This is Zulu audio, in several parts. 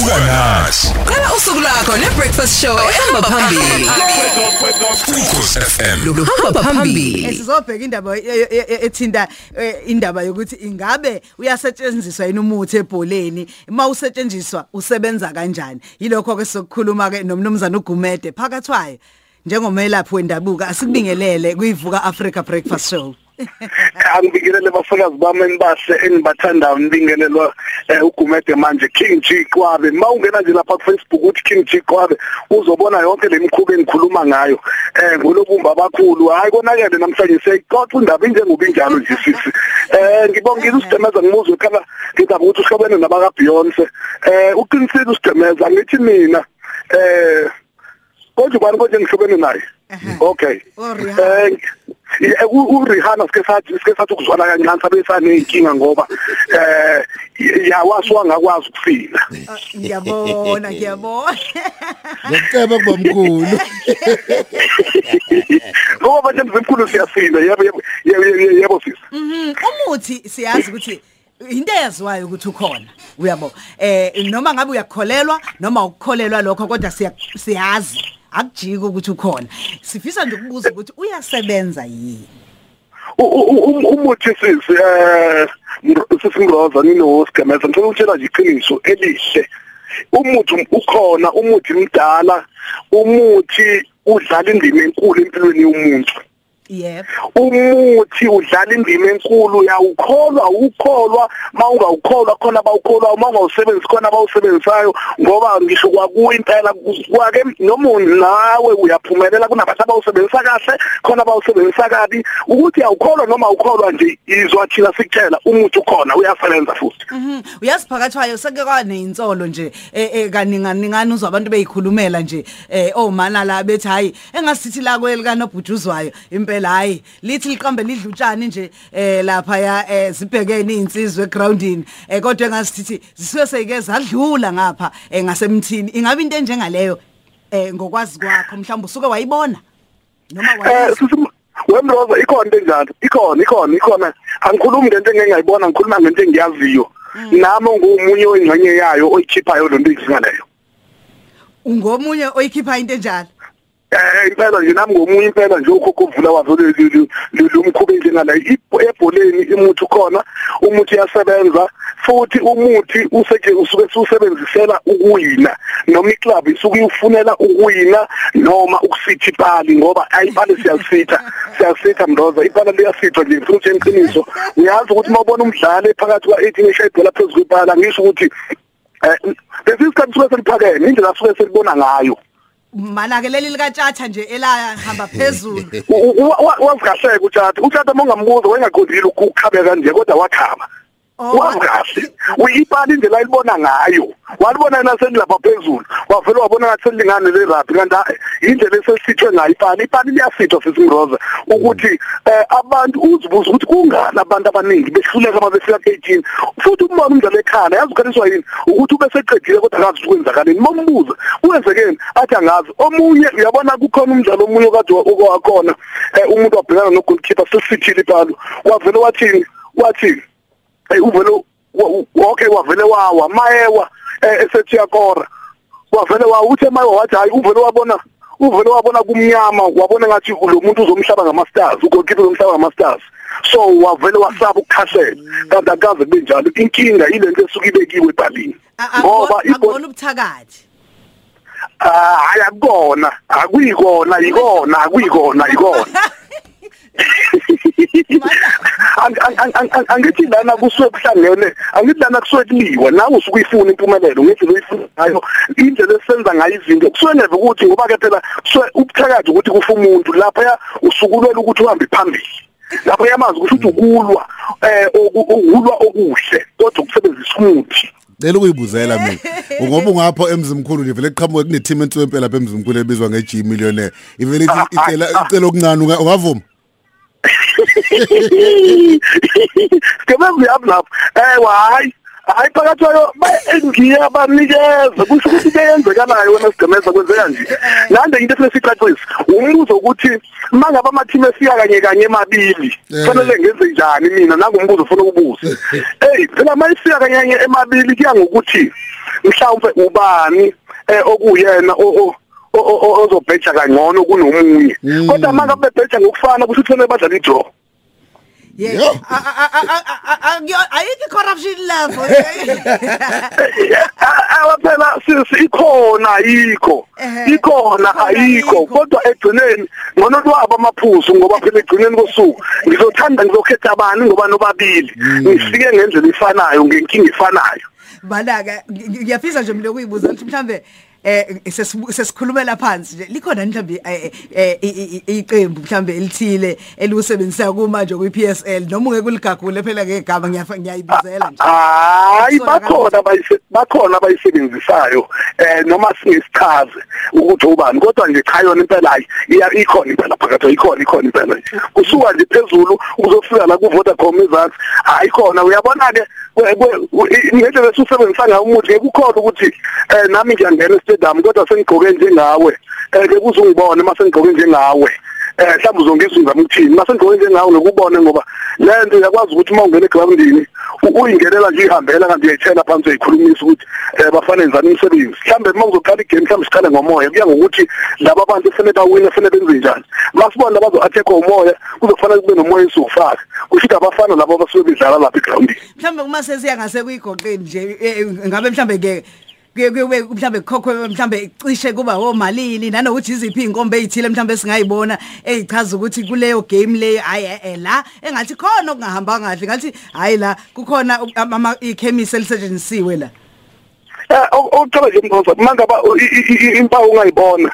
vuka nathi Qala usuku lakho nebreakfast show ehamba phambili. ukhosi FM Lo hamba phambili. sizobheka indaba e- e- e- ethinta eh, indaba yokuthi ingabe uyasetshenziswa yini umuthi ebholeni? Uma usetshenziswa usebenza kanjani? Yilokho ke sokukhuluma ke nomnumzana uGumede phakathi wayo njengomelaphi wendabuka asikubingelele kuyivuka Africa Breakfast Show. Angibingelele bafakazi bami enibashe engibathandayo nibingelelwa eh, ugumede manje King G Kwabe. Mawungena nje lapha ku Facebook uthi King G Kwabe uzobona yonke lemikhuba engikhuluma ngayo. Eh ngolobumba abakhulu. Hayi konakele namhlanje siyixoxa indaba injengoba injalo nje sisi. Eh ngibongile usidemeza ngimuzwe khala ngizaba ukuthi uhlobene nabaka Beyonce. Eh uqinisile usidemeza ngithi mina eh konje bani konje ngihlobene naye? Okay eh Eh, u- uRihanna sike sathi sike sathi ukuzwana kancane sabe saneyinkinga ngoba eh yawaswa ngakwazi ukufika. Ngiyabona ngiyabona. Ngokuceba kubamkhulu. ngoba manje mzimkhulu siyasinda yebo yebo yebo sisi Mhm, umuthi siyazi ukuthi into eyaziwayo ukuthi ukhona uyabo. Eh noma ngabe uyakholelwa noma ukukholelwa lokho kodwa siya- siyazi. Akujiki ukuthi ukhona. Sifisa nje ukubuza ukuthi uyasebenza yini? U- u- um- umuthi sisi eh sisimroza nino sigameza ngifuna ukutshela nje iqiniso elihle. Umuthi ukhona umuthi mdala umuthi udlala indima enkulu empilweni yomuntu. Yebo umuthi udlala indima enkulu uyawukholwa ukholwa mawungawukholwa khona bawukholwa mawungawusebenzi khona bawusebenzisayo ngoba ngisho kwakuwa impela kwake noma nawe uyaphumelela kunabantu abawusebenzisa kahle khona bawusebenzisa kabi. Ukuthi awukholwa noma ukholwa nje izwa thina sikutshela umuthi ukhona uyasebenza futhi. Mhm. Uyazi phakathi wayo seke kwaneyinsolo nje eh eh, kaninganingani uzwa abantu beyikhulumela nje eh omana la bethi hayi engasithi la kwelika nobhujuzwayo impela hayi lithi liqambe lidlutshani nje eh lapha ya eh, zibhekene insizwe groundini. Eh kodwa engasithi zisuke seyike zadlula ngapha eh, ngasemthini. Ingabe into enjengaleyo eh ngokwazi kwakho mhlawumbe usuke wayibona? Noma eh wayizwa sisi wemroza ikhona into enjalo. Ikhona ikhona ikhona. Angikhulumi ngento engingayibona ngikhuluma ngento engiyaziyo. Nami ngumunye wengxenye yayo oyikhiphayo lo nto izingaleyo ungomunye oyikhipha into enjalo? Eh impela nje nami ngomunye impela nje ukhokho uvula wavele lumkhuba njengala ebholeni imuthi ukhona umuthi yasebenza futhi umuthi useke usuke usebenzisela ukuwina. Noma iclub isuke ufunela ukuwina noma ukusitha ipali ngoba ayipali siyasitha siyasitha mndoza ipala liyasitha nje futhi eqiniso uyazi ukuthi mawubona umdlali phakathi kwa18 eshayibhola phezulu kwipala ngisho ukuthi eh lesisikhathi suke seliphakeme indlela suke selibona ngayo. Mana ke leli lika Tjatha nje elahamba phezulu wazi kahle uthatha uthatha mongambuza wayengaqondile ukukhabe kanje kodwa wakhaba Oh, wazi kahle uyipala indlela ayibona ngayo. Walibona naselilapha phezulu wavela wabona ngathi selingane le rugby kanti hayi, indlela esesithwe ngayo ipala ipala liyasithwa sesimroza ukuthi eh, abantu uzibuza ukuthi kungani abantu abaningi behluleka uma befika ku-18 futhi umbona umdlalo ekhaya yazi ukhaliswa yini? Ukuthi ube seqedile kodwa akazi ukuthi kwenzakaleni. Mombuza wenzekeni athi angazi. Omunye uyabona kukhona umdlalo omunye okade wakhona eh, umuntu wabhekana no-goalkeeper sesithile ipalo wavele wathini? Wathini? Uvele okay wavele wawa mayewa eh, esethi yakora. Wavele wawa uthe mayewa wathi hayi uvele wabona uvele wabona kumnyama wabona ngathi lo muntu uzomhlaba ngama-stars ugoalkeeper uzomhlaba ngama-stars. So wavele wasaba ukukhasela kanti akaze kube njalo inkinga yile nto esuke ibekiwe ebhalini ngoba akubona ubuthakathi? Ah, hayi akukona akuyikona yikona akuyikona yikona. Ang- ang- ang- ang- ang- angithi lana kusuke kuhlangene angithi lana kusuke kuliwa nawe usuke uyifuna impumelelo ngendlela oyifuna ngayo indlela esenza ngayo izinto kusuke neve ukuthi ngoba ke phela ubuthakathi ukuthi kufa umuntu lapha usukulwela ukuthi uhambe phambili lapho yamazi ukuthi ukulwa eh ukulwa okuhle kodwa ukusebenzisa umuthi Cela ukuyibuzela mina. Ngoba ungapho emzimkhulu nje vele qhamuke kune team entwempe lapha emzimkhulu ebizwa nge G millionaire. Ivele ithi icela icela okuncane unga- ungavuma. Yami lapho. Eh hayi. Hayi phakathi kwayo engiya banikeza kusho ukuthi beyenzekanayo wena sigemeza kwenzeka nje. Nande into esicacisa. Umbuzo ukuthi mangabe ama team esiya kanye kanye emabili. Eh. Kufanele ngenze njani mina nangumbuzo ufuna ukubuza. Hey phela mayisiya kanye kanye emabili kuya ngokuthi mhlawumbe ubani eh okuyena o ozobheja kangcono kunomunye kodwa manje bebheja ngokufana kusho ukuthi badlala i-draw yeah. Yo. A- a- a- a- a- a- a- ayikho corruption lapho awa phela sisi ikhona ayikho. Ehhe. ikhona Ikhona, ayikho. ayikho. kodwa egcineni ngono lwabo amaphuzu ngoba phela egcineni kosuku ngizothanda ngizokhetha abani ngoba nobabili. Ngifike ngendlela ifanayo ngenkinga ifanayo balaka ngiyafisa nje mina ukuyibuza ukuthi mhlambe eh sesibu- sesikhulumela phansi nje likhona mhlambe eh, eh, i- i- i- iqembu mhlambe elithile elikusebenzisa kumanje kwi PSL noma ungeke uligagule phela ngegama ngiyafa ngiyayibizela nje. Hayi Kusolakala bakhona abayise- bakhona abayisebenzisayo eh noma singisichaze ukuthi ubani kodwa nje cha yona impela hayi iya ikhona impela phakathi ikhona ikhona impela. Nje kusuka nje phezulu uzofika la ku Vodacom ezansi hayi khona uyabona ke ngendlela esusebenzisa ngayo umuthi ke kukhona ukuthi eh nami ngiyangena estadium kodwa sengigqoke njengawe. Eh ke kuzungibone mase ngigqoke njengawe. Eh mhlawumbe uzongizwa ngizama ukuthini mase ngigqoke njengawe ngokubone ngoba le nto uyakwazi ukuthi uma ungena egroundini u- uyingenela nje ihambela kanti uyayithela phansi uyikhulumisa ukuthi eh bafanele njani umsebenzi mhlambe uma uzoqala igame mhlambe siqale ngomoya kuya ngokuthi laba bantu kufanele bawine kufanele benze njani. Masibona bazo attack umoya kuzofanele kube nomoya esufaka kusho ukuthi abafana labo abasuke bedlala lapha egroundini mhlambe uma sesiya ngase kuyigoqeni nje eh, ngabe mhlambe ke kuye kube mhlambe kokho mhlambe cishe kuba omalini nanokuthi iziphi inkombe ezithile mhlambe singayibona ezichaza ukuthi kuleyo game leyo hayi eh, la engathi khona okungahamba kahle ngathi hayi la kukhona u- ama ichemist elisetshenzisiwe la eh uqala nje mnqoza mangaba i- i- i- impawu ungayibona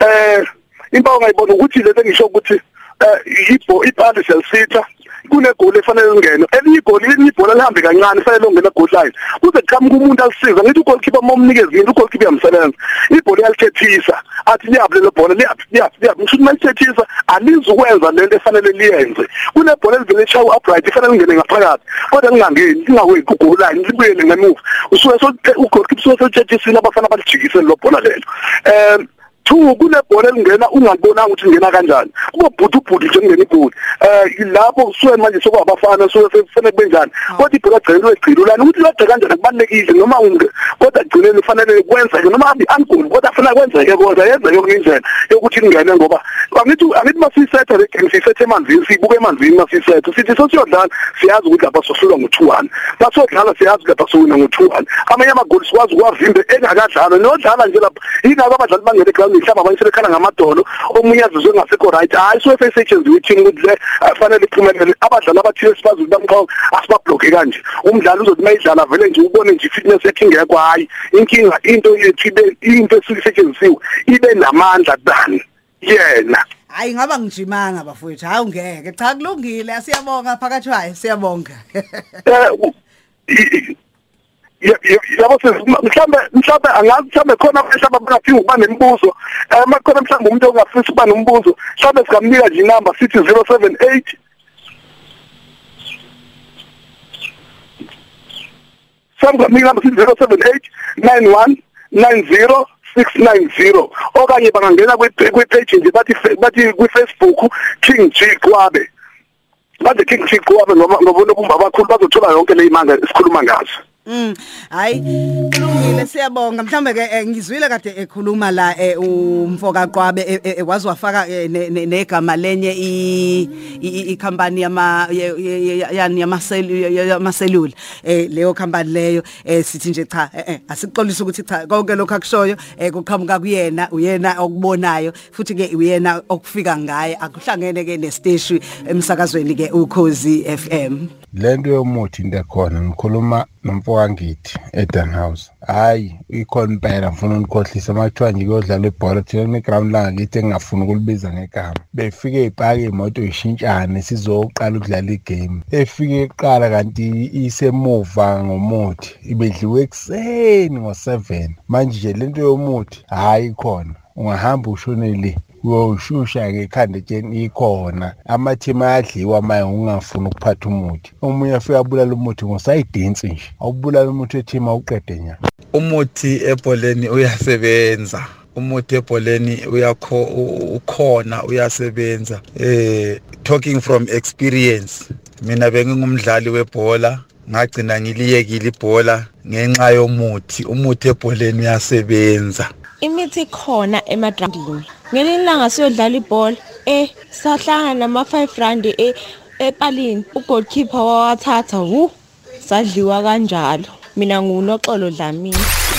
eh impawu ungayibona ukuthi lento ngisho ukuthi eh ibo ibhali selsitha kunegoli efanele lingene elinye igoli elinye ibhola lihambe kancane fanele longena goal line kuze qhamuka umuntu alisiza ngithi ugoalkeeper momnikeza into ugoalkeeper yamsebenza ibhola yalithethisa athi liyaphi lelo bhola liyaphi liyaphi liyaphi. Ngisho malithethisa alizukwenza lento efanele liyenze. Kunebhola elivele lishawa upright efanele lingene ngaphakathi kodwa lingangeni lingaweki kugoal line libuyele ngemuva. Usuke so ugoalkeeper usuke selithethisile abafana balijikise lo bhola lelo. Um two kunebhola elingena ungalibonanga ukuthi lingena kanjani. Kuba bhudu bhudu nje kungena igoli eh lapho kusuke manje sokwabafana suke kufanele benjani kodwa ibhola gcine legcilo lana. Ukuthi lodwa kanjani kubalekile noma unge kodwa gcineni kufanele kwenza noma hambi angoli kodwa kufanele kwenzeke kodwa yenzeke ngendlela yokuthi lingene ngoba angithi angithi masisetha le game sisethe emanzini sibuke emanzini masisetha sithi sosiyodlala siyazi ukuthi lapha sohlulwa ngo2-1 basodlala siyazi lapha sowina ngo2-1 amanye amagoli sikwazi ukuwavimbe engakadlalwa. Nodlala nje lapha. Yingakho abadlali bangene ground mhlawumbe abanye sebekhala ngamadolo omunye azizwe ngasekho right hayi so efesetshenzwe ithini ukuthi le eh, fanele iphumelele. Abadlali abathile sibazi ukuthi bamqhawe asibabhlokhe kanje. Umdlali uzothi mayidlala vele nje ubone nje fitness yakhe ingekho hayi inkinga into yethu ibe into esisetshenzisiwe ibe namandla dani yena. Hayi ngaba ngijimanga bafowethu hayi ungeke cha kulungile siyabonga phakathi hayi siyabonga. Yabo mhlambe mhlambe angazi mhlambe khona abantu abangafika ukuba nemibuzo eh makhona mhlambe umuntu ongafisa ukuba nombuzo mhlambe sikamnika nje inamba sithi 078 Samgamnika sithi 078 91 90 690 okanye bangangena kwi- kwi-page nje bathi bathi kwi-Facebook King G Kwabe. Bathi King G Kwabe ngoba ngoba nobumba abakhulu bazothola yonke le imanga esikhuluma ngazo. Mm. Hayi kulungile siyabonga. Mhlambe ke eh, ngizwile kade ekhuluma la eh, umfoka Qwabe eh, eh, wafaka ne- ne- negama lenye i company yama yani yamaselula. Eh leyo company leyo sithi nje cha eh, asikuxolisa ukuthi cha konke lokho akushoyo kuqhamuka kuyena uyena okubonayo futhi ke uyena okufika ngaye. Akuhlangene ke nestation emsakazweni ke ukhozi FM lento yomuthi into ekhona ngikhuluma nomfoka ngithi edanhouse hhayi ikhona impela ngifuna unikhohlisa uma kuthiwa nje kuyodlala ibhola thina kune-ground langakithi engingafuni ukulibiza ngegama befike ipake imoto ishintshane sizoqala ukudlala igame. Efike kuqala kanti isemuva ngomuthi ibedliwe ekuseni ngo-seven. Manje nje lento yomuthi hhayi khona ungahamba ushone le uyoshusha-ke ekhanda etsheni ikhona. Amathimu ayadliwa maye ungafuni ukuphatha umuthi. Omunye afike abulala umuthi ngosayidensi nje. Awubulala umuthi wethimu awuqede nya umuthi ebholeni uyasebenza. Umuthi ebholeni uyakho u- ukhona uyasebenza. Eh talking from experience. Mina bengingumdlali webhola ngagcina ngiliyekile ibhola ngenxa yomuthi. Umuthi ebholeni uyasebenza. Imithi khona emadrandini ngelinye ilanga siyodlala ibhola. Eh sahlangana nama-five rand e- epalini. Ugoalkeeper wawathatha wu sadliwa kanjalo. Mina ngunoxolo dlamini.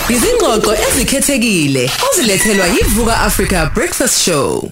Izingxoxo ezikhethekile ozilethelwa yivuka Africa Breakfast Show.